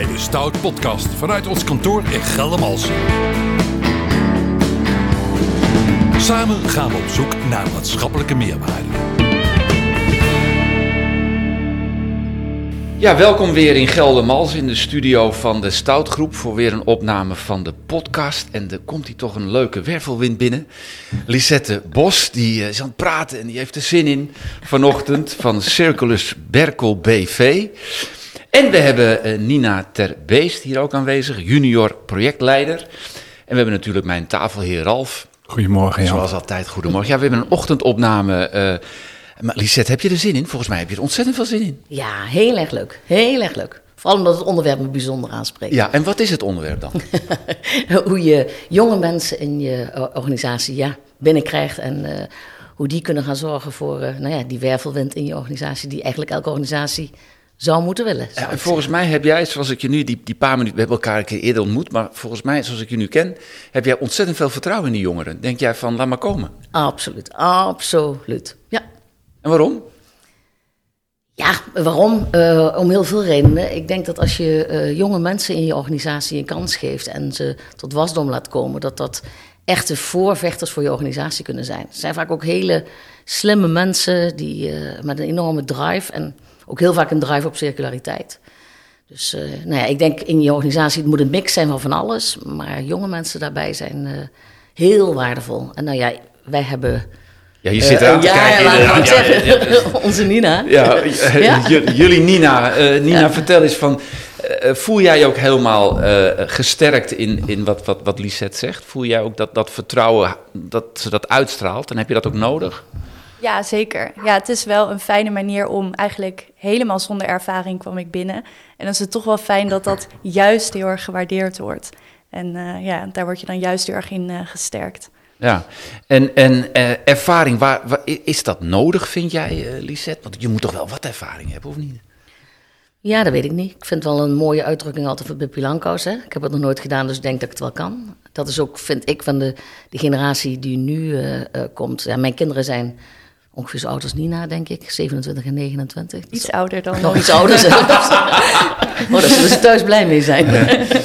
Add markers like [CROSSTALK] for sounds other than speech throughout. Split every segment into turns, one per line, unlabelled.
bij de Stout Podcast vanuit ons kantoor in Geldermalsen. Samen gaan we op zoek naar maatschappelijke meerwaarde.
Ja, welkom weer in Geldermals in de studio van de Stoutgroep voor weer een opname van de podcast. En er komt hier toch een leuke wervelwind binnen. Lisette Bos, die eh, is aan het praten en die heeft er zin in vanochtend van Circulus Berkel BV. En we hebben eh, Nina Terbeest hier ook aanwezig, junior projectleider. En we hebben natuurlijk mijn tafelheer Ralf.
Goedemorgen, Jan.
Zoals altijd, goedemorgen. Ja, we hebben een ochtendopname. eh, maar Lisette, heb je er zin in? Volgens mij heb je er ontzettend veel zin in.
Ja, heel erg leuk. Heel erg leuk. Vooral omdat het onderwerp me bijzonder aanspreekt.
Ja, en wat is het onderwerp dan? [LAUGHS]
hoe je jonge mensen in je organisatie ja, binnenkrijgt en eh, hoe die kunnen gaan zorgen voor eh, nou ja, die wervelwind in je organisatie, die eigenlijk elke organisatie zou moeten willen. zou
Ja, en volgens mij heb jij, zoals ik je nu, die, die paar minuten, we hebben elkaar een keer eerder ontmoet, maar volgens mij, zoals ik je nu ken, heb jij ontzettend veel vertrouwen in die jongeren. Denk jij van, laat maar komen.
Absoluut, absoluut. Ja.
En waarom?
Ja, waarom? Eh, om heel veel redenen. Ik denk dat als je eh, jonge mensen in je organisatie een kans geeft en ze tot wasdom laat komen, dat dat echte voorvechters voor je organisatie kunnen zijn. Het zijn vaak ook hele slimme mensen die, eh, met een enorme drive en ook heel vaak een drive op circulariteit. Dus eh, nou ja, ik denk in je organisatie, het moet een mix zijn van van alles, maar jonge mensen daarbij zijn eh, heel waardevol. En nou ja, wij hebben
Ja, je zit
eh,
eraan te
ja,
kijken. [LAUGHS]
Onze Nina.
Ja, [LAUGHS] jullie Nina. Nina, vertel eens van, voel jij je ook helemaal gesterkt in, in wat, wat, wat Lisette zegt? Voel jij ook dat, dat vertrouwen, dat ze dat uitstraalt? En heb je dat ook nodig?
Ja, zeker. Ja, het is wel een fijne manier om eigenlijk helemaal zonder ervaring kwam ik binnen. En dan is het toch wel fijn dat dat [LAUGHS] juist heel erg gewaardeerd wordt. En eh, ja, daar word je dan juist heel erg in eh, gesterkt.
Ja, en, en eh, ervaring, waar, waar- is dat nodig, vind jij, Lisette? Want je moet toch wel wat ervaring hebben, of niet?
Ja, dat weet ik niet. Ik vind het wel een mooie uitdrukking altijd van Pippi Langkous. Hè? Ik heb het nog nooit gedaan, dus ik denk dat ik het wel kan. Dat is ook, vind ik, van de, de generatie die nu eh, eh, komt. Ja, mijn kinderen zijn ongeveer zo oud als Nina, denk ik. 27 en 29. Dus
Iets ouder dan
nog iets ouder zelfs. [LAUGHS] oh, daar zullen ze thuis blij mee zijn.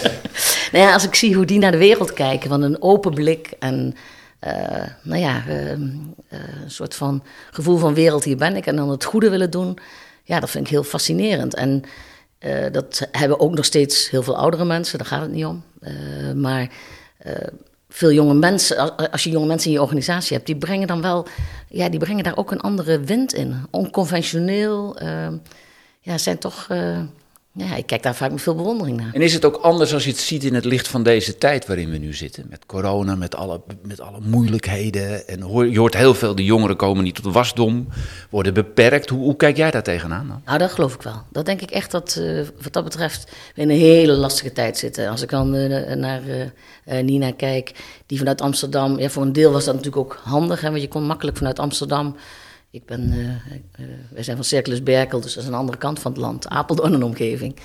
[LAUGHS] nou ja, als ik zie hoe die naar de wereld kijken, van een open blik en... eh, nou ja, ehm, eh, een soort van gevoel van wereld, hier ben ik. En dan het goede willen doen. Ja, dat vind ik heel fascinerend. En eh, dat hebben ook nog steeds heel veel oudere mensen, daar gaat het niet om. Eh, maar eh, veel jonge mensen, als, je jonge mensen in je organisatie hebt, die brengen dan wel, ja, die brengen daar ook een andere wind in. Onconventioneel, eh, ja, zijn toch, eh, ja, ik kijk daar vaak met veel bewondering naar.
En is het ook anders als je het ziet in het licht van deze tijd waarin we nu zitten? Met corona, met alle, met alle moeilijkheden. En hoor, je hoort heel veel, de jongeren komen niet tot wasdom, worden beperkt. Hoe, hoe kijk jij daar tegenaan dan?
Nou, dat geloof ik wel. Dat denk ik echt dat, eh, wat dat betreft, we in een hele lastige tijd zitten. Als ik dan eh, naar eh, Nina kijk, die vanuit Amsterdam... Ja, voor een deel was dat natuurlijk ook handig, hè, want je kon makkelijk vanuit Amsterdam... Ik ben, eh, eh, wij zijn van Circulus Berkel, dus dat is aan de andere kant van het land. Apeldoorn en omgeving.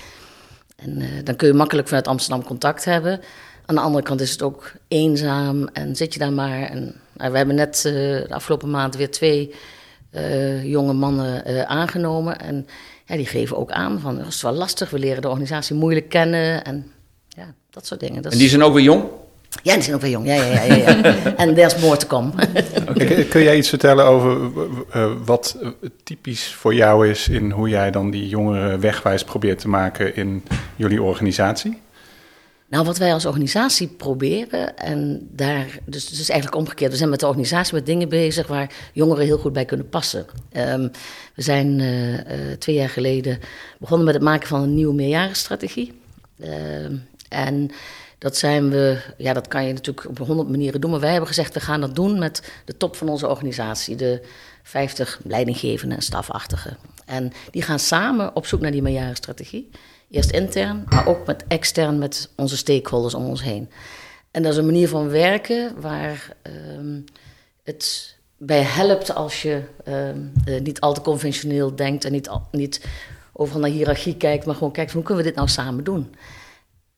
En eh, dan kun je makkelijk vanuit Amsterdam contact hebben. Aan de andere kant is het ook eenzaam en zit je daar maar. En, nou, we hebben net de afgelopen maand weer twee jonge mannen aangenomen. En ja, die geven ook aan van, het is wel lastig, we leren de organisatie moeilijk kennen. En ja, dat soort dingen. Dat
En die zijn ook weer jong?
Ja, die zijn ook wel jong. Ja, ja, ja. ja, ja. [LAUGHS] En there's more to come.
Kun- Kun jij iets vertellen over eh, wat eh, typisch voor jou is in hoe jij dan die jongeren wegwijs probeert te maken in jullie organisatie?
Nou, wat wij als organisatie proberen, en daar, dus het is eigenlijk omgekeerd. We zijn met de organisatie met dingen bezig waar jongeren heel goed bij kunnen passen. Ehm, we zijn eh, eh, twee jaar geleden begonnen met het maken van een nieuwe meerjarenstrategie. Ehm, en dat zijn we, ja, dat kan je natuurlijk op honderd manieren doen, maar wij hebben gezegd, we gaan dat doen met de top van onze organisatie, de 50 leidinggevenden en stafachtigen. En die gaan samen op zoek naar die meerjarenstrategie. Eerst intern, maar ook met extern met onze stakeholders om ons heen. En dat is een manier van werken waar ehm, het bij helpt als je ehm, eh, niet al te conventioneel denkt en niet, al- niet overal naar hiërarchie kijkt, maar gewoon kijkt hoe kunnen we dit nou samen doen.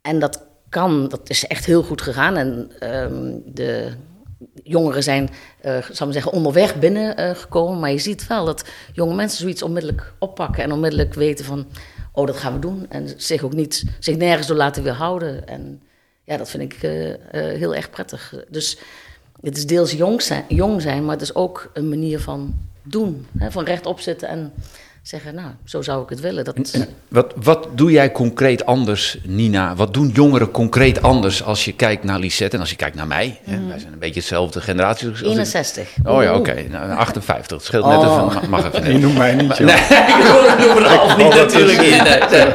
En dat kan, dat is echt heel goed gegaan. En ehm, de jongeren zijn, eh zal ik zeggen, onderweg binnengekomen. maar je ziet wel dat jonge mensen zoiets onmiddellijk oppakken en onmiddellijk weten van... oh, dat gaan we doen. En zich ook niet, zich nergens door laten weerhouden. En ja, dat vind ik eh, eh, heel erg prettig. Dus het is deels jong zijn, jong zijn, maar het is ook een manier van doen. Hè? Van rechtop zitten en zeggen, nou, zo zou ik het willen. Dat...
Wat, wat doe jij concreet anders, Nina? Wat doen jongeren concreet anders als je kijkt naar Lisette en als je kijkt naar mij? Hè?
Mm.
Wij zijn een beetje dezelfde generatie. als ik-
61.
Oh ja, oké. Nou, 58. Het scheelt net
Oh.
even. Mag even [LAUGHS]
Je
net.
noemt mij niet, joh.
Nee, [LAUGHS] ik noem er half niet natuurlijk in. Nee, nee.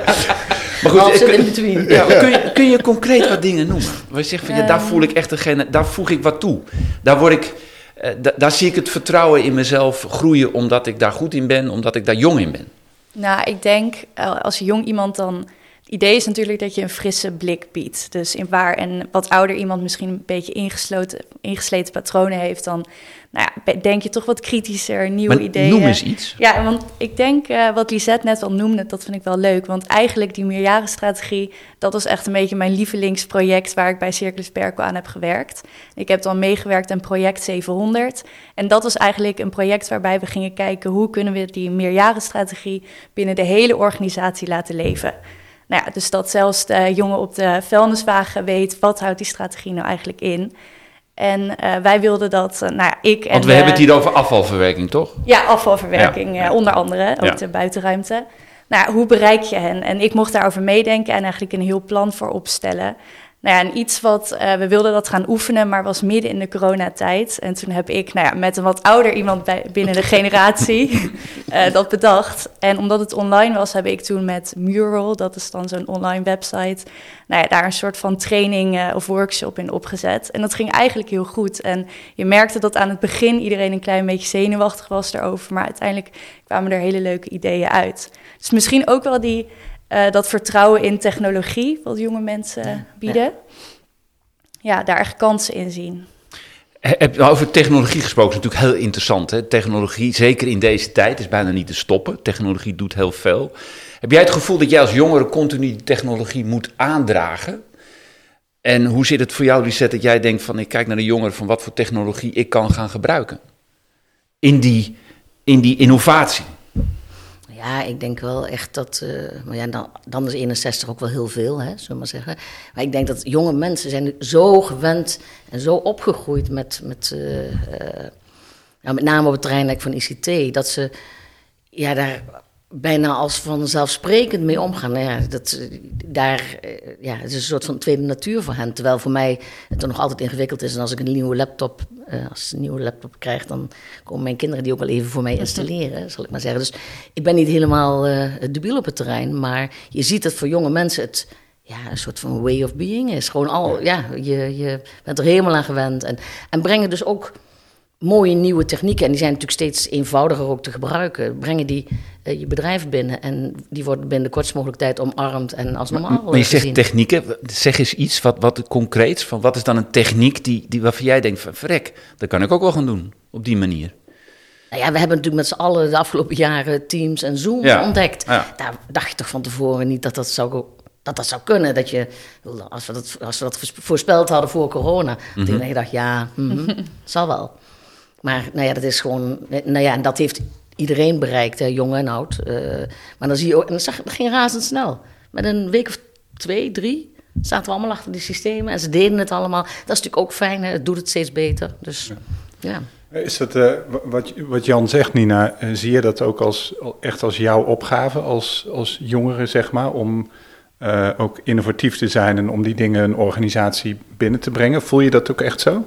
Maar goed,
zit
kun,
in between.
ja, kun, je, kun je concreet wat dingen noemen? Waar je zegt van ja, daar voel ik echt degene, daar voeg ik wat toe. Daar word ik, daar zie ik het vertrouwen in mezelf groeien omdat ik daar goed in ben, omdat ik daar jong in ben.
Nou, ik denk eh, als jong iemand dan. Idee is natuurlijk dat je een frisse blik biedt. Dus in waar een wat ouder iemand misschien een beetje ingesloten, ingesleten patronen heeft, dan nou ja, denk je toch wat kritischer, nieuwe
Maar
ideeën.
noem eens iets.
Ja, want ik denk eh, wat Lisette net al noemde, dat vind ik wel leuk. Want eigenlijk die meerjarenstrategie, dat was echt een beetje mijn lievelingsproject waar ik bij Circulus Perco aan heb gewerkt. Ik heb dan meegewerkt aan project 700. En dat was eigenlijk een project waarbij we gingen kijken hoe kunnen we die meerjarenstrategie binnen de hele organisatie laten leven. Nou ja, dus dat zelfs de jongen op de vuilniswagen weet, wat houdt die strategie nou eigenlijk in? En eh, wij wilden dat, eh, nou ja, ik en...
Want we
de-
hebben het hier over afvalverwerking, toch?
ja, afvalverwerking,
Ja.
eh, onder andere, ook
Ja.
de buitenruimte. Nou, hoe bereik je hen? En ik mocht daarover meedenken en eigenlijk een heel plan voor opstellen. Nou ja, en iets wat eh, we wilden dat gaan oefenen, maar was midden in de coronatijd. En toen heb ik, nou ja, met een wat ouder iemand bij, binnen de generatie [LAUGHS] eh, dat bedacht. En omdat het online was, heb ik toen met Mural, dat is dan zo'n online website, nou ja, daar een soort van training eh, of workshop in opgezet. En dat ging eigenlijk heel goed. En je merkte dat aan het begin iedereen een klein beetje zenuwachtig was daarover, maar uiteindelijk kwamen er hele leuke ideeën uit. Dus misschien ook wel die, eh, dat vertrouwen in technologie, wat jonge mensen bieden. Ja, daar echt kansen in zien.
Heb je over technologie gesproken, is natuurlijk heel interessant. Hè? Technologie, zeker in deze tijd, is bijna niet te stoppen. Technologie doet heel veel. Heb jij het gevoel dat jij als jongere continu die technologie moet aandragen? En hoe zit het voor jou, Lisette, dat jij denkt van... ik kijk naar de jongeren van wat voor technologie ik kan gaan gebruiken? In die, in die innovatie.
Ja, ik denk wel echt dat. eh, maar ja, dan, dan is 61 ook wel heel veel, hè, zullen we maar zeggen. Maar ik denk dat jonge mensen zijn zo gewend en zo opgegroeid met. met eh, eh, met name op het terrein van ICT, dat ze ja, daar bijna als vanzelfsprekend mee omgaan. Nou ja, dat, eh, daar, eh, ja, het is een soort van tweede natuur voor hen. Terwijl voor mij het er nog altijd ingewikkeld is. En als ik een nieuwe laptop, eh, als een nieuwe laptop krijg, dan komen mijn kinderen die ook wel even voor mij installeren, zal ik maar zeggen. Dus ik ben niet helemaal debiel op het terrein, maar je ziet dat voor jonge mensen het ja, een soort van way of being is. Gewoon al, ja, je, je bent er helemaal aan gewend. En, en brengen dus ook mooie nieuwe technieken. En die zijn natuurlijk steeds eenvoudiger ook te gebruiken. Brengen die eh, je bedrijf binnen en die worden binnen de kortst mogelijke tijd omarmd en als normaal
Maar je
eh,
zegt
gezien.
technieken, zeg eens iets wat, wat concreets. Van wat is dan een techniek die, die, waarvan jij denkt van... verrek, dat kan ik ook wel gaan doen, op die manier.
Nou ja, we hebben natuurlijk met z'n allen de afgelopen jaren Teams en Zoom
Ja.
ontdekt.
Ja.
Daar dacht je toch van tevoren niet dat dat zou, dat dat zou kunnen. Dat je, als we dat, als we dat voorspeld hadden voor corona,
Mhm.
toen had je dacht, ja, mhm, zal wel. Maar nou ja, dat is gewoon, nou ja, en dat heeft iedereen bereikt, hè, jong en oud. Eh, maar dan zie je ook, en dat, zag, dat ging razendsnel. Met een week of twee, drie, zaten we allemaal achter die systemen en ze deden het allemaal. Dat is natuurlijk ook fijn, hè, het doet het steeds beter. Dus ja.
Is dat, eh, wa- wat, wat Jan zegt, Nina, eh, zie je dat ook als, echt als jouw opgave als, als jongere, zeg maar, om ook innovatief te zijn en om die dingen een organisatie binnen te brengen? Voel je dat ook echt zo?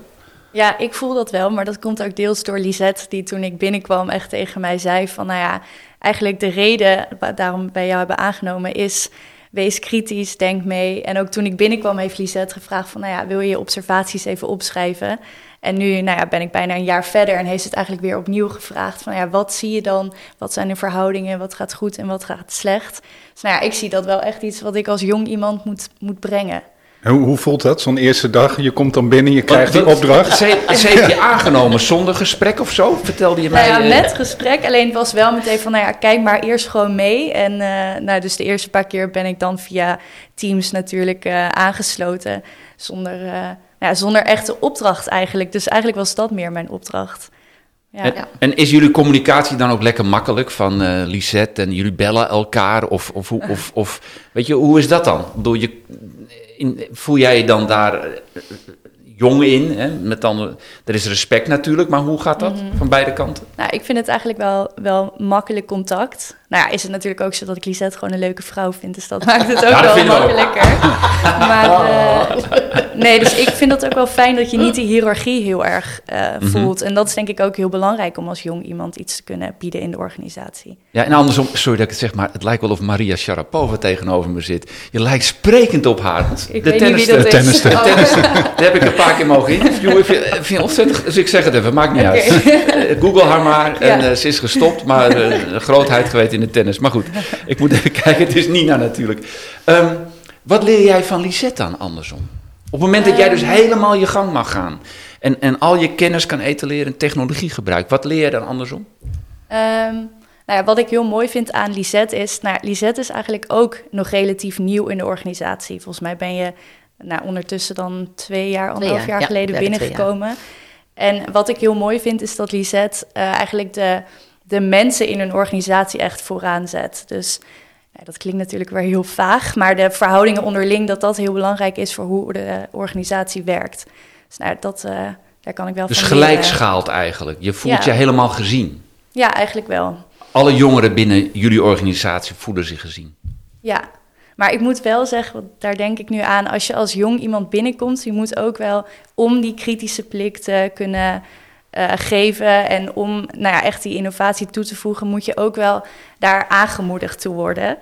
Ja, ik voel dat wel, maar dat komt ook deels door Lisette, die toen ik binnenkwam echt tegen mij zei van, nou ja, eigenlijk de reden daarom bij jou hebben aangenomen is, wees kritisch, denk mee. En ook toen ik binnenkwam heeft Lisette gevraagd van, nou ja, wil je je observaties even opschrijven? En nu nou ja, ben ik bijna een jaar verder en heeft het eigenlijk weer opnieuw gevraagd van, ja, wat zie je dan? Wat zijn de verhoudingen? Wat gaat goed en wat gaat slecht? Dus nou ja, ik zie dat wel echt iets wat ik als jong iemand moet, moet brengen.
En Hoe, hoe voelt dat, zo'n eerste dag? Je komt dan binnen, je krijgt die opdracht.
Ze, ze heeft je aangenomen zonder gesprek of zo, vertelde je mij.
Nou ja,
eh,
met gesprek. Alleen het was wel meteen van, nou ja, kijk maar eerst gewoon mee. En eh, nou, dus de eerste paar keer ben ik dan via Teams natuurlijk eh, aangesloten. Zonder, eh, nou ja, zonder echte opdracht eigenlijk. Dus eigenlijk was dat meer mijn opdracht. Ja.
En,
Ja.
en is jullie communicatie dan ook lekker makkelijk van eh Lisette en jullie bellen elkaar? Of, of, hoe- of, of weet je, hoe is dat dan? Bedoel, je, in, voel jij je dan daar eh, jong in? Hè? Met dan, er is respect natuurlijk, maar hoe gaat dat van beide kanten?
Nou, ik vind het eigenlijk wel, wel makkelijk contact. Nou ja, is het natuurlijk ook zo dat ik Lisette gewoon een leuke vrouw vind. Dus dat maakt het ook
Ja, dat
wel makkelijker. Maar eh, nee, dus ik vind het ook wel fijn dat je niet die hiërarchie heel erg eh,
Mhm.
voelt. En dat is denk ik ook heel belangrijk om als jong iemand iets te kunnen bieden in de organisatie.
Ja, en andersom, sorry dat ik het zeg, maar het lijkt wel of Maria Sharapova tegenover me zit. Je lijkt sprekend op haar.
Ik dat
de
is.
tennister.
Oh,
Tennister, daar heb ik een paar keer mogen interviewen. Ik vind, ik vind ontzettend, dus ik zeg het even, maakt niet uit. [LAUGHS] Eh, Google haar maar en
Ja.
eh, ze is gestopt, maar eh, grootheid geweten in de tennis. Maar goed, ik moet even [LAUGHS] kijken, het is Nina natuurlijk. Ehm, wat leer jij van Lisette dan andersom? Op het moment dat jij dus
Ehm.
helemaal je gang mag gaan en, en al je kennis kan etaleren en technologie gebruikt, wat leer je dan andersom?
Ehm, nou ja, wat ik heel mooi vind aan Lisette is... Nou, Lisette is eigenlijk ook nog relatief nieuw in de organisatie. Volgens mij ben je nou, ondertussen dan twee jaar, anderhalf
jaar,
jaar
ja,
geleden binnengekomen. En wat ik heel mooi vind is dat Lisette eh, eigenlijk de, de mensen in een organisatie echt vooraan zet. Dus dat klinkt natuurlijk weer heel vaag, maar de verhoudingen onderling... dat dat heel belangrijk is voor hoe de organisatie werkt. Dus nou, dat, eh, daar kan ik wel
Dus
van
gelijk schaalt eigenlijk. Je voelt
Ja.
je helemaal gezien.
Ja, eigenlijk wel.
Alle jongeren binnen jullie organisatie voelen zich gezien.
Ja, maar ik moet wel zeggen, want daar denk ik nu aan, als je als jong iemand binnenkomt, je moet ook wel om die kritische blik te kunnen eh, geven en om nou ja, echt die innovatie toe te voegen, moet je ook wel daar aangemoedigd toe worden.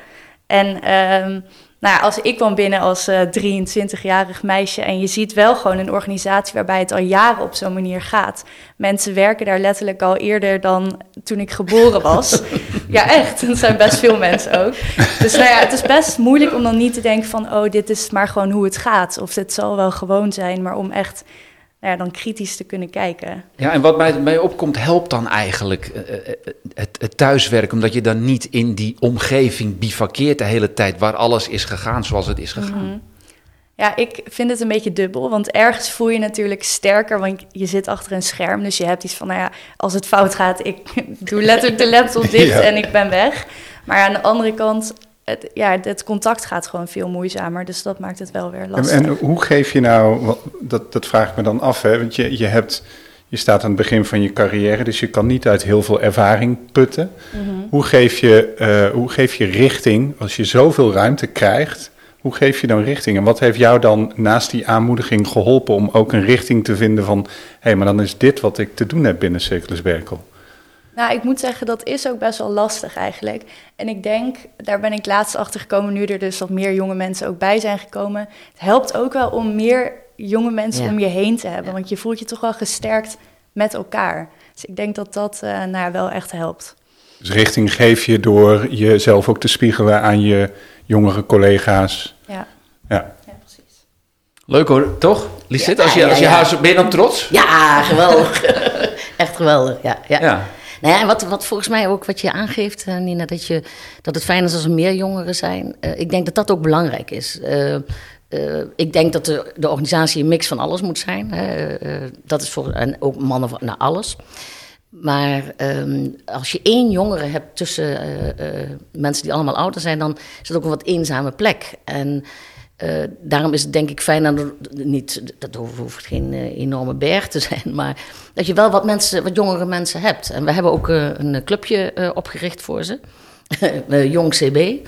En ehm, nou ja, als ik kwam binnen als eh 23-jarig meisje en je ziet wel gewoon een organisatie waarbij het al jaren op zo'n manier gaat. Mensen werken daar letterlijk al eerder dan toen ik geboren was. [LAUGHS] ja, echt. Dat zijn best veel mensen ook. Dus nou ja, het is best moeilijk om dan niet te denken van, oh, dit is maar gewoon hoe het gaat. Of dit zal wel gewoon zijn, maar om echt nou ja, dan kritisch te kunnen kijken.
Ja, en wat mij, mij opkomt, helpt dan eigenlijk eh, eh, het, het thuiswerk, omdat je dan niet in die omgeving bivakkeert de hele tijd, waar alles is gegaan zoals het is gegaan.
Mhm. Ja, ik vind het een beetje dubbel, want ergens voel je natuurlijk sterker, want je zit achter een scherm. Dus je hebt iets van, nou ja, als het fout gaat, ik [LAUGHS] doe letterlijk de laptop [LAUGHS] dicht
Ja.
en ik ben weg. Maar aan de andere kant, het, ja, het contact gaat gewoon veel moeizamer, dus dat maakt het wel weer lastig.
en hoe geef je nou, dat, dat vraag ik me dan af, hè? want je, je, hebt, je staat aan het begin van je carrière, dus je kan niet uit heel veel ervaring putten.
Mhm.
Hoe, geef je, eh, hoe geef je richting als je zoveel ruimte krijgt? Hoe geef je dan richting? En wat heeft jou dan naast die aanmoediging geholpen om ook een richting te vinden van, hé, hey, maar dan is dit wat ik te doen heb binnen Circulus Berkel?
Nou, ik moet zeggen, dat is ook best wel lastig eigenlijk. En ik denk, daar ben ik laatst achter gekomen, nu er dus wat meer jonge mensen ook bij zijn gekomen. Het helpt ook wel om meer jonge mensen
Ja.
om je heen te hebben, want je voelt je toch wel gesterkt met elkaar. Dus ik denk dat dat eh, nou, ja, wel echt helpt.
Dus richting geef je door jezelf ook te spiegelen aan je jongere collega's.
Ja,
Ja.
ja precies.
Leuk hoor, toch? Lisette,
Ja,
als je, als je
ja.
haar zo- ben je dan trots?
Ja, geweldig. [LAUGHS] Echt geweldig, ja. ja. Nou ja, wat, wat volgens mij ook wat je aangeeft, eh, Nina, dat, je, dat het fijn is als er meer jongeren zijn. Eh, ik denk dat dat ook belangrijk is. Eh, ik denk dat de, de organisatie een mix van alles moet zijn. Dat is voor, en ook mannen naar alles. Maar ehm, als je één jongere hebt tussen mensen die allemaal ouder zijn, dan is het ook een wat eenzame plek. En eh, daarom is het denk ik fijn, dat er niet, dat hoeft geen eh, enorme berg te [LAUGHS] zijn, maar dat je wel wat, mensen, wat jongere mensen hebt. En we hebben ook eh, een clubje opgericht voor ze, [LAUGHS] Jong CB.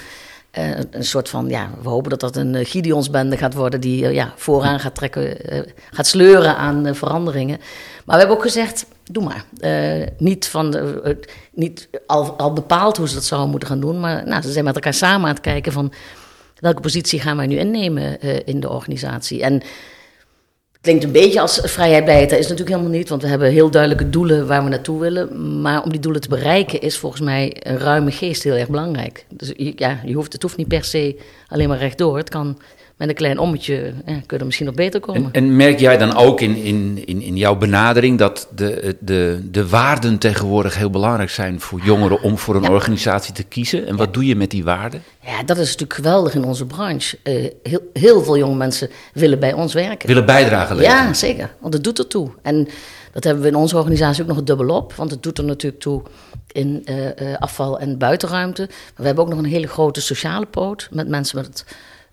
Een soort van, ja, we hopen dat dat een Gideonsbende gaat worden die ja, vooraan gaat trekken, gaat sleuren aan veranderingen. Maar we hebben ook gezegd, doe maar. Niet van de, niet al, al bepaald hoe ze dat zouden moeten gaan doen, maar nou, ze zijn met elkaar samen aan het kijken van welke positie gaan wij nu innemen eh, in de organisatie. En het klinkt een beetje als vrijheid bij dat is natuurlijk helemaal niet, want we hebben heel duidelijke doelen waar we naartoe willen. Maar om die doelen te bereiken is volgens mij een ruime geest heel erg belangrijk. Dus ja, je hoeft, het hoeft niet per se alleen maar rechtdoor. Het kan met een klein ommetje, ja, kun je er misschien nog beter komen.
En, en merk jij dan ook in, in, in, in jouw benadering dat de, de, de waarden tegenwoordig heel belangrijk zijn voor jongeren om voor een
Ja.
organisatie te kiezen? En wat doe je met die waarden?
Ja, dat is natuurlijk geweldig in onze branche. Eh, heel, heel veel jonge mensen willen bij ons werken.
Willen bijdragen leveren?
Ja, zeker. Want het doet ertoe. En Dat hebben we in onze organisatie ook nog dubbelop, want het doet er natuurlijk toe in uh, afval- en buitenruimte. Maar we hebben ook nog een hele grote sociale poot met mensen met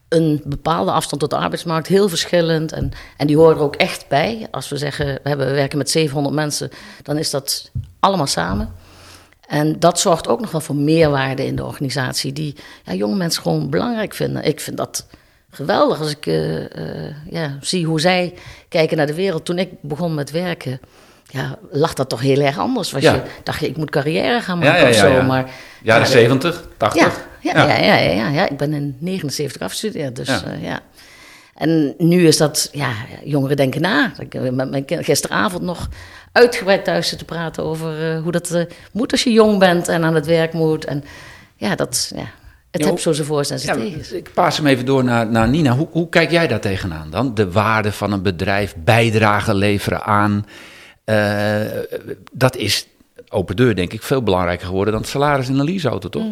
een bepaalde afstand tot de arbeidsmarkt, heel verschillend. En, en die horen er ook echt bij. Als we zeggen, we, hebben, we werken met 700 mensen, dan is dat allemaal samen. En dat zorgt ook nog wel voor meerwaarde in de organisatie, die ja, jonge mensen gewoon belangrijk vinden. Ik vind dat geweldig als ik uh, uh, ja, zie hoe zij kijken naar de wereld. Toen ik begon met werken, ja, lag dat toch heel erg anders. Was
Ja.
je, dacht je, ik moet carrière gaan maken
Ja, ja,
of zo. Maar,
Jaren
Ja,
70, 80.
ja, ja,
Ja.
ja. Ja, ik ben in 79 afgestudeerd, dus
Ja.
ja. En nu is dat, ja, jongeren denken na. Ik heb met mijn kind gisteravond nog uitgebreid thuis zitten praten over eh, hoe dat eh, moet als je jong bent en aan het werk moet. En ja, dat, ja, het heeft zo zijn voor's en zijn
Ja, ik paas hem even door naar, naar Nina. Hoe, hoe kijk jij daar tegenaan dan? De waarde van een bedrijf, bijdrage leveren aan. Eh, dat is, open deur denk ik, veel belangrijker geworden dan het salaris in een toch?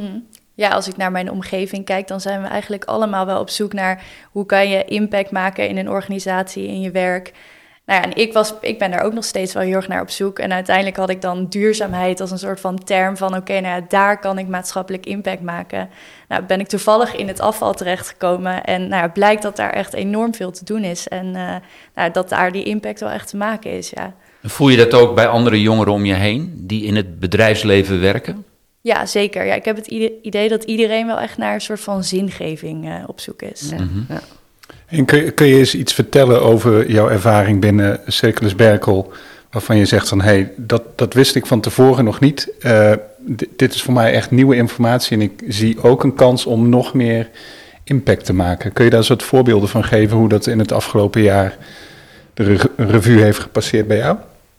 Ja, als ik naar mijn omgeving kijk, dan zijn we eigenlijk allemaal wel op zoek naar hoe kan je impact maken in een organisatie, in je werk. Nou ja, en ik, was, ik ben daar ook nog steeds wel heel erg naar op zoek. En uiteindelijk had ik dan duurzaamheid als een soort van term van... oké, nou daar kan ik maatschappelijk impact maken. Nou, ben ik toevallig in het afval terechtgekomen... en nou ja, blijkt dat daar echt enorm veel te doen is. En eh, nou, dat daar die impact wel echt te maken is, ja.
Voel je dat ook bij andere jongeren om je heen die in het bedrijfsleven werken?
Ja, zeker. Ja, ik heb het ide- idee dat iedereen wel echt naar een soort van zingeving eh, op zoek is.
Ja,
Mhm.
ja.
En kun, je- kun je eens iets vertellen over jouw ervaring binnen Circulus Berkel, waarvan je zegt van hé, hey, dat, dat wist ik van tevoren nog niet. Eh, di- dit is voor mij echt nieuwe informatie en ik zie ook een kans om nog meer impact te maken. Kun je daar een soort voorbeelden van geven hoe dat in het afgelopen jaar de re- revue heeft gepasseerd bij jou?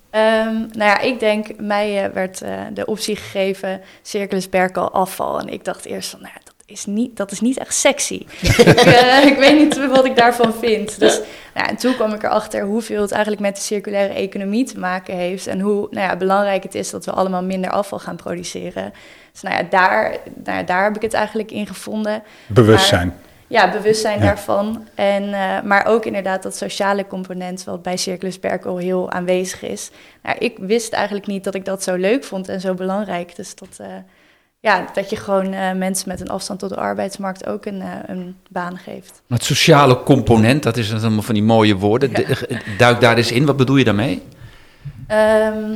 Ehm, nou ja, ik denk, mij eh, werd eh, de optie gegeven, Circulus Berkel afval. En ik dacht eerst van, nou, ja, dat is niet, dat is niet echt sexy. [LAUGHS] ik, eh, ik weet niet wat ik daarvan vind. Dus, nou, ja, en toen kwam ik erachter hoeveel het eigenlijk met de circulaire economie te maken heeft. En hoe nou ja, belangrijk het is dat we allemaal minder afval gaan produceren. Dus nou ja, daar, nou ja, daar heb ik het eigenlijk in gevonden.
Bewustzijn.
Ja, bewustzijn
Ja.
daarvan. En, eh, maar ook inderdaad dat sociale component, wat bij Circulus Berkel heel aanwezig is. Nou, ik wist eigenlijk niet dat ik dat zo leuk vond en zo belangrijk. Dus dat, eh, ja, dat je gewoon eh, mensen met een afstand tot de arbeidsmarkt ook een, een baan geeft.
Het sociale component, dat is allemaal van die mooie woorden. De- Duik daar eens in, wat bedoel je daarmee?
Ehm,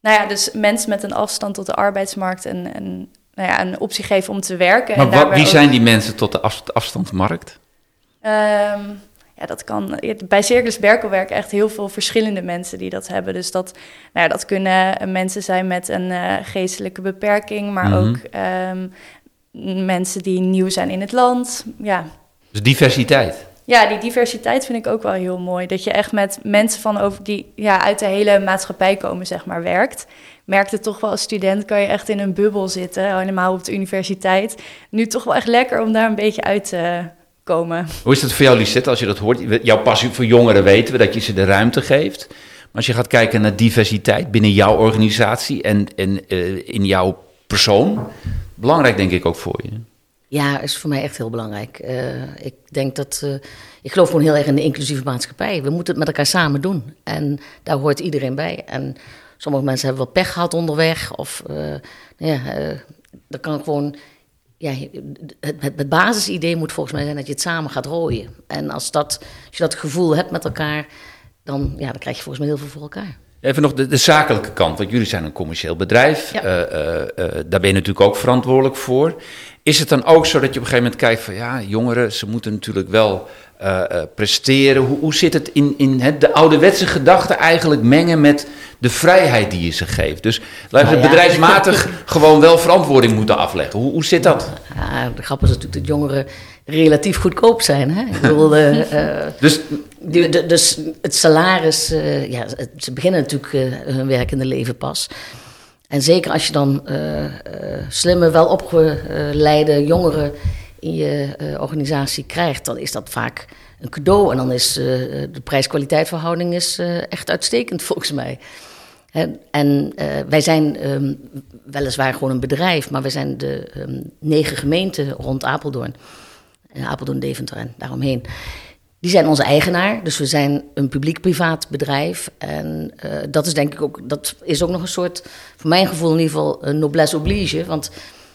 nou ja, dus mensen met een afstand tot de arbeidsmarkt een, een, nou ja, een optie geven om te werken.
Maar
en
wat,
daarbij
wie
ook-
zijn die mensen tot de af, afstandsmarkt?
Ehm, ja, dat kan. Bij Circus Berkel werken echt heel veel verschillende mensen die dat hebben. Dus dat, nou ja, dat kunnen eh, mensen zijn met een eh, geestelijke beperking, maar
Mhm.
ook ehm, mensen die nieuw zijn in het land. Ja.
Dus diversiteit.
Ja, die diversiteit vind ik ook wel heel mooi. Dat je echt met mensen van over die ja, uit de hele maatschappij komen, zeg maar, werkt. Merkte toch wel als student kan je echt in een bubbel zitten, helemaal op de universiteit. Nu toch wel echt lekker om daar een beetje uit te komen.
Hoe is dat voor jou, Lisette, als je dat hoort? Jouw passie voor jongeren weten we, dat je ze de ruimte geeft. Maar als je gaat kijken naar diversiteit binnen jouw organisatie en, en eh, in jouw persoon, belangrijk denk ik ook voor je.
Ja, is voor mij echt heel belangrijk. Eh, ik denk dat. eh, ik geloof gewoon heel erg in de inclusieve maatschappij. We moeten het met elkaar samen doen. En daar hoort iedereen bij. En sommige mensen hebben wel pech gehad onderweg. Of eh, ja, dat kan gewoon. Ja, het, het, basisidee moet volgens mij zijn dat je het samen gaat rooien. En als, dat, als je dat gevoel hebt met elkaar, dan, ja, dan krijg je volgens mij heel veel voor elkaar.
Even nog de, de zakelijke kant, want jullie zijn een commercieel bedrijf.
Ja.
Daar ben je natuurlijk ook verantwoordelijk voor. Is het dan ook zo dat je op een gegeven moment kijkt van ja, jongeren, ze moeten natuurlijk wel eh, eh, presteren. Hoe, hoe zit het in, in het, de ouderwetse gedachte eigenlijk mengen met de vrijheid die je ze geeft? Dus laten we
Nou ja.
bedrijfsmatig [LAUGHS] gewoon wel verantwoording moeten afleggen. Hoe, hoe zit dat?
Ja, de grap is natuurlijk dat jongeren relatief goedkoop zijn. Hè? Ik bedoel, [LAUGHS] eh,
Dus
De- de- dus het salaris, ja, ze beginnen natuurlijk hun werkende leven pas. En zeker als je dan eh, eh, slimme, welopgeleide jongeren in je eh, organisatie krijgt, dan is dat vaak een cadeau. En dan is de prijs-kwaliteit verhouding is, echt uitstekend [LAUGHS] volgens mij. En wij zijn ehm, weliswaar gewoon een bedrijf, maar wij zijn de ehm, negen gemeenten rond Apeldoorn. Apeldoorn, Deventer en daaromheen. Die zijn onze eigenaar, dus we zijn een publiek-privaat bedrijf. En uh, dat is denk ik ook, dat is ook nog een soort, voor mijn gevoel in ieder geval, een noblesse oblige. Want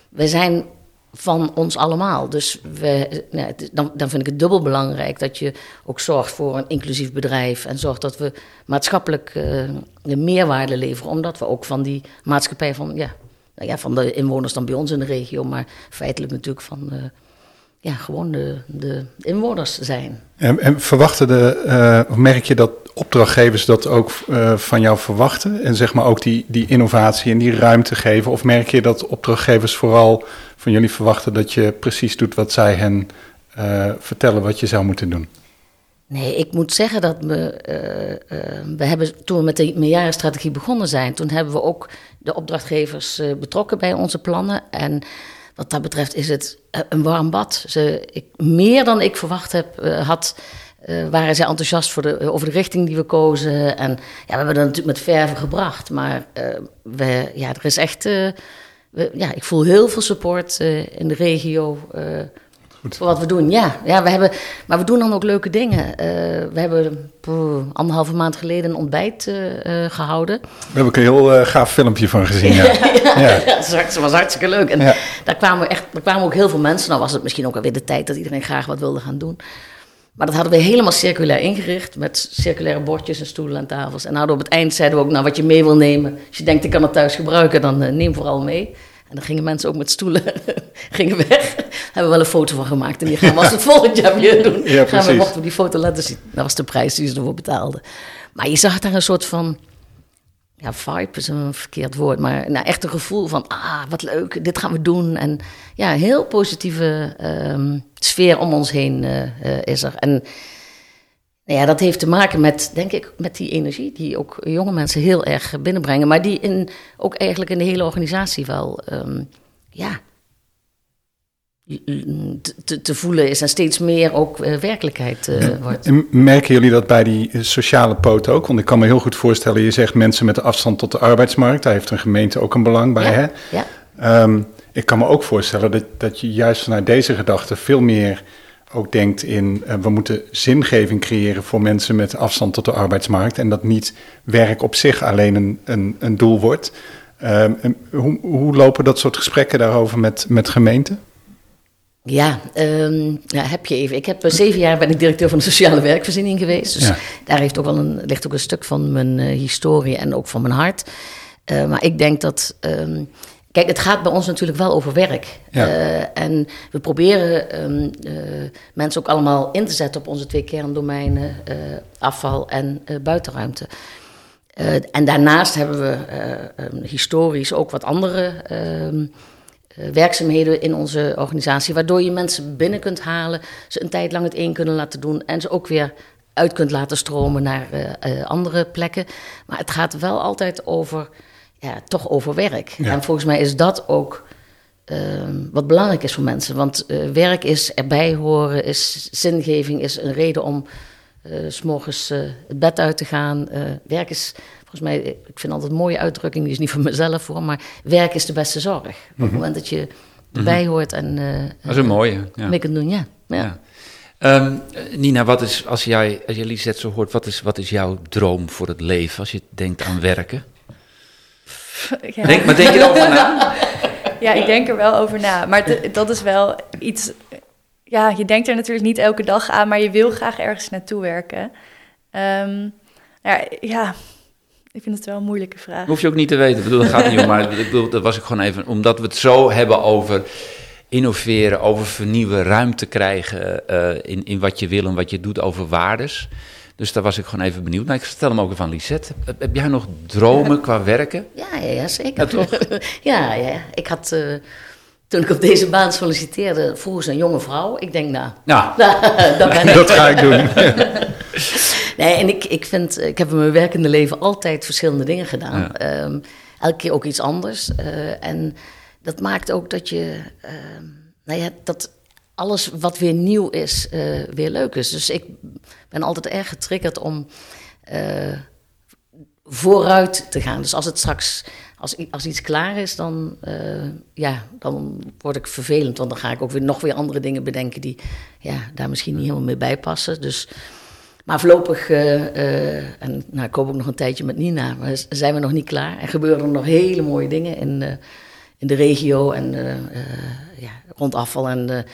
wij zijn van ons allemaal. Dus we, nou, dan, dan vind ik het dubbel belangrijk dat je ook zorgt voor een inclusief bedrijf. En zorgt dat we maatschappelijk uh, meerwaarde leveren. Omdat we ook van die maatschappij van, ja, nou ja, van de inwoners dan bij ons in de regio, maar feitelijk natuurlijk van. Uh, ja, gewoon de, de inwoners zijn.
En, en verwachten de, uh, merk je dat opdrachtgevers dat ook uh, van jou verwachten? En zeg maar ook die, die innovatie en die ruimte geven? Of merk je dat opdrachtgevers vooral van jullie verwachten dat je precies doet wat zij hen uh, vertellen wat je zou moeten doen?
Nee, ik moet zeggen dat we, we hebben toen we met de meerjarenstrategie begonnen zijn, toen hebben we ook de opdrachtgevers betrokken bij onze plannen. En wat dat betreft is het eh, een warm bad. Ze, ik, meer dan ik verwacht heb, uh, had, uh, waren zij enthousiast voor de, over de richting die we kozen. En ja, we hebben dat natuurlijk met verven gebracht. Maar we, ja, er is echt. ja, ik voel heel veel support in de regio. Goed. Voor wat we doen, ja. ja we hebben, maar we doen dan ook leuke dingen. Uh, we hebben poeh, anderhalve maand geleden een ontbijt uh, uh, gehouden.
Daar heb ik een heel gaaf filmpje van gezien. Ja, [LAUGHS]
ja. ja. [LAUGHS] dat was hartstikke leuk. En daar, kwamen echt, daar kwamen ook heel veel mensen. Nou was het misschien ook alweer de tijd dat iedereen graag wat wilde gaan doen. Maar dat hadden we helemaal circulair ingericht. Met circulaire bordjes en stoelen en tafels. En hadden op het eind zeiden we ook, nou wat je mee wil nemen. Als je denkt ik kan het thuis gebruiken, dan neem vooral mee. En dan gingen mensen ook met stoelen [LAUGHS] gingen weg. Hebben we wel een foto van gemaakt. En die gaan we als het [LAUGHS] volgend jaar weer doen. Ja, gaan we, mochten we die foto laten zien. Dat was de prijs die ze ervoor betaalden. Maar je zag daar een soort van... Ja, vibe is een verkeerd woord. Maar nou, echt een gevoel van... Ah, wat leuk, dit gaan we doen. En ja, een heel positieve um, sfeer om ons heen uh, uh, is er. En nou ja, dat heeft te maken met, denk ik, met die energie die ook jonge mensen heel erg binnenbrengen. Maar die in, ook eigenlijk in de hele organisatie wel, um, ja, te, te, voelen is en steeds meer ook uh, werkelijkheid uh, wordt.
En merken jullie dat bij die sociale poot ook? Want ik kan me heel goed voorstellen, je zegt mensen met de afstand tot de arbeidsmarkt, daar heeft een gemeente ook een belang bij,
ja,
hè?
Ja.
Um, ik kan me ook voorstellen dat, dat je juist vanuit deze gedachte veel meer ook denkt in uh, we moeten zingeving creëren voor mensen met afstand tot de arbeidsmarkt en dat niet werk op zich alleen een, een, een doel wordt. Uh, hoe, hoe, lopen dat soort gesprekken daarover met, met gemeenten?
Ja, um, ja, heb je even. Ik heb zeven jaar ben ik directeur van de sociale werkvoorziening geweest. Dus ja. daar heeft ook wel een, ligt ook een stuk van mijn uh, historie en ook van mijn hart. Uh, maar ik denk dat um, Kijk, het gaat bij ons natuurlijk wel over werk. Ja. Uh, en we proberen um, uh, mensen ook allemaal in te zetten op onze twee kerndomeinen: uh, afval en buitenruimte. en daarnaast hebben we um, historisch ook wat andere ehm, werkzaamheden in onze organisatie, waardoor je mensen binnen kunt halen, ze een tijd lang het een kunnen laten doen en ze ook weer uit kunt laten stromen naar andere plekken. Maar het gaat wel altijd over ja, toch over werk. Ja. En volgens mij is dat ook uh, wat belangrijk is voor mensen. Want uh, werk is erbij horen, is zingeving, is een reden om uh, s morgens het bed uit te gaan. werk is, volgens mij, ik vind altijd een mooie uitdrukking, die is niet van mezelf voor, maar werk is de beste zorg. Mm -hmm. Op het mhm. moment dat je erbij mm -hmm. hoort en.
dat is een mooie.
Ja. Mee kunt doen, ja. ja. ja.
Um, Nina, wat is, als jij, als je Lisette zo hoort, wat is, wat is jouw droom voor het leven als je denkt aan werken? Ja. Denk, maar denk je erover na? [LAUGHS]
Ja, ik denk er wel over na. Maar te, dat is wel iets... Ja, je denkt er natuurlijk niet elke dag aan, maar je wil graag ergens naartoe werken. Um, ja, ja, ik vind het wel een moeilijke vraag.
Hoef je ook niet te weten. Ik bedoel, dat gaat niet om. Maar ik bedoel, dat was ik gewoon even... Omdat we het zo hebben over innoveren, over vernieuwen, ruimte krijgen uh, in, in wat je wil en wat je doet, over waardes. Dus daar was ik gewoon even benieuwd naar. Ik stel hem ook even aan Lisette. Heb jij nog dromen qua werken?
Ja, ja, ja zeker. Ja, toch? [LAUGHS] ja, ja, ik had... Uh, toen ik op deze baan solliciteerde, vroeg ze een jonge vrouw. Ik denk, nou,
ja. [LAUGHS]
dat, [LAUGHS] ik. dat ga ik doen.
nee, en ik, ik vind, ik heb in mijn werkende leven altijd verschillende dingen gedaan. Um, elke keer ook iets anders. Uh, en dat maakt ook dat je, uh, nou ja, dat alles wat weer nieuw is, uh, weer leuk is. Dus ik ben altijd erg getriggerd om uh, vooruit te gaan. Dus als het straks als, als iets klaar is, dan, uh, ja, dan word ik vervelend. Want dan ga ik ook weer nog weer andere dingen bedenken die ja, daar misschien niet helemaal mee bij passen. Dus, maar voorlopig, uh, en nou, ik hoop ook nog een tijdje met Nina, maar zijn we nog niet klaar. Er gebeuren nog hele mooie dingen in, in de regio en ja, rond afval en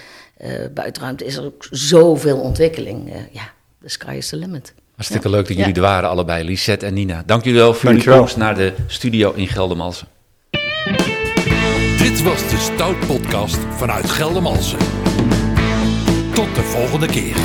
buitenruimte is er ook zoveel ontwikkeling. ja, the sky is the limit.
Hartstikke leuk dat jullie er waren, allebei, Lisette en Nina. Dank jullie wel voor jullie komst naar de studio in Geldermalsen.
Dit was de Stout Podcast vanuit Geldermalsen. Tot de volgende keer.